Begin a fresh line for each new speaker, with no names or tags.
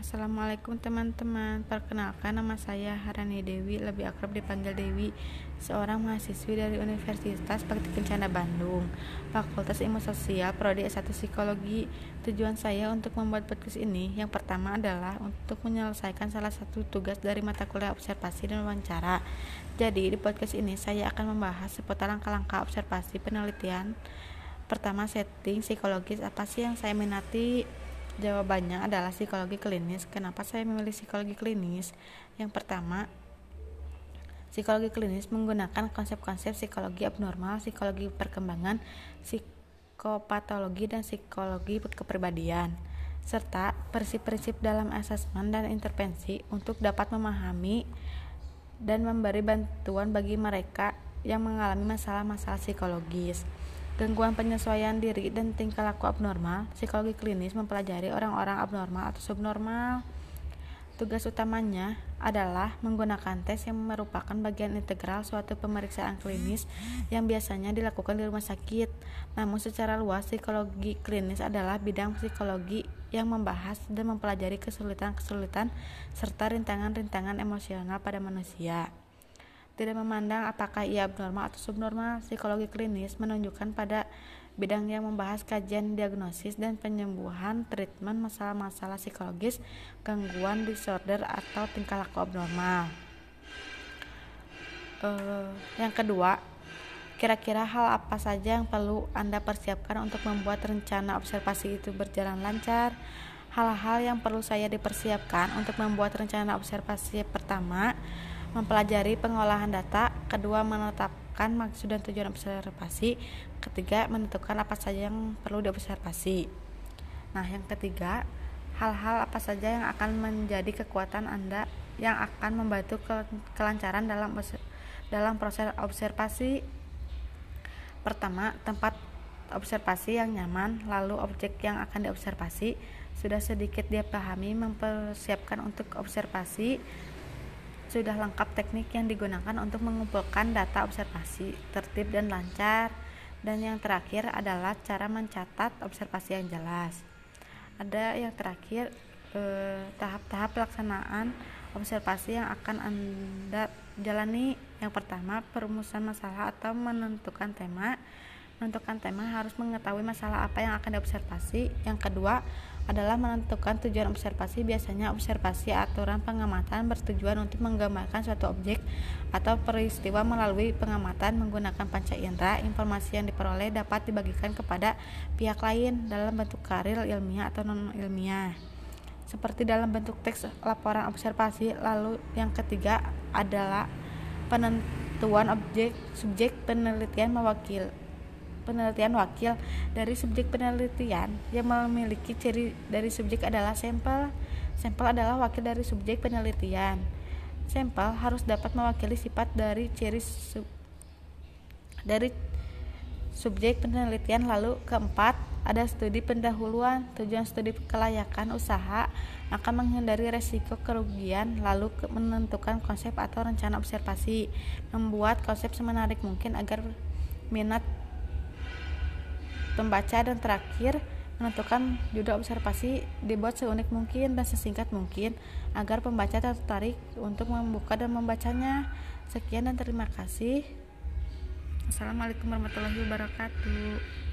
Assalamualaikum teman-teman. Perkenalkan nama saya Harani Dewi Lebih akrab dipanggil Dewi Seorang mahasiswi dari Universitas Bakti Kencana Bandung. Fakultas Ilmu Sosial Prodi S1 Psikologi. Tujuan saya untuk membuat podcast ini Yang pertama adalah untuk menyelesaikan salah satu tugas dari mata kuliah observasi dan wawancara. Jadi di podcast ini saya akan membahas seputar langkah-langkah observasi penelitian Pertama setting psikologis apa sih yang saya minati Jawabannya adalah psikologi klinis. Kenapa saya memilih psikologi klinis? Yang pertama, psikologi klinis menggunakan konsep-konsep psikologi abnormal, psikologi perkembangan, psikopatologi, dan psikologi kepribadian, serta prinsip-prinsip dalam asesmen dan intervensi untuk dapat memahami dan memberi bantuan bagi mereka yang mengalami masalah-masalah psikologis. Gangguan penyesuaian diri dan tingkah laku abnormal, psikologi klinis mempelajari orang-orang abnormal atau subnormal. Tugas utamanya adalah menggunakan tes yang merupakan bagian integral suatu pemeriksaan klinis yang biasanya dilakukan di rumah sakit. Namun secara luas, psikologi klinis adalah bidang psikologi yang membahas dan mempelajari kesulitan-kesulitan serta rintangan-rintangan emosional pada manusia. Tidak memandang apakah ia abnormal atau subnormal, psikologi klinis menunjukkan pada bidang yang membahas kajian diagnosis dan penyembuhan treatment masalah-masalah psikologis, gangguan disorder atau tingkah laku abnormal. Uh, yang kedua, kira-kira hal apa saja yang perlu Anda persiapkan untuk membuat rencana observasi itu berjalan lancar? Hal-hal yang perlu saya dipersiapkan untuk membuat rencana observasi pertama mempelajari pengolahan data, kedua menetapkan maksud dan tujuan observasi, ketiga menentukan apa saja yang perlu diobservasi. Nah, yang ketiga, hal-hal apa saja yang akan menjadi kekuatan Anda yang akan membantu ke kelancaran dalam dalam proses observasi. Pertama, tempat observasi yang nyaman, lalu objek yang akan diobservasi sudah sedikit dia pahami mempersiapkan untuk observasi sudah lengkap teknik yang digunakan untuk mengumpulkan data observasi, tertib dan lancar. Dan yang terakhir adalah cara mencatat observasi yang jelas. Ada yang terakhir eh, tahap-tahap pelaksanaan observasi yang akan Anda jalani. Yang pertama, perumusan masalah atau menentukan tema. Menentukan tema harus mengetahui masalah apa yang akan diobservasi. Yang kedua, adalah menentukan tujuan observasi. Biasanya observasi aturan pengamatan bertujuan untuk menggambarkan suatu objek atau peristiwa melalui pengamatan menggunakan panca indera. Informasi yang diperoleh dapat dibagikan kepada pihak lain dalam bentuk karil ilmiah atau non ilmiah. Seperti dalam bentuk teks laporan observasi. Lalu yang ketiga adalah penentuan objek subjek penelitian mewakil penelitian wakil dari subjek penelitian yang memiliki ciri dari subjek adalah sampel. Sampel adalah wakil dari subjek penelitian. Sampel harus dapat mewakili sifat dari ciri sub, dari subjek penelitian. Lalu keempat, ada studi pendahuluan. Tujuan studi kelayakan usaha akan menghindari resiko kerugian lalu menentukan konsep atau rencana observasi membuat konsep semenarik mungkin agar minat pembaca dan terakhir menentukan judul observasi dibuat seunik mungkin dan sesingkat mungkin agar pembaca tertarik untuk membuka dan membacanya. Sekian dan terima kasih. Assalamualaikum warahmatullahi wabarakatuh.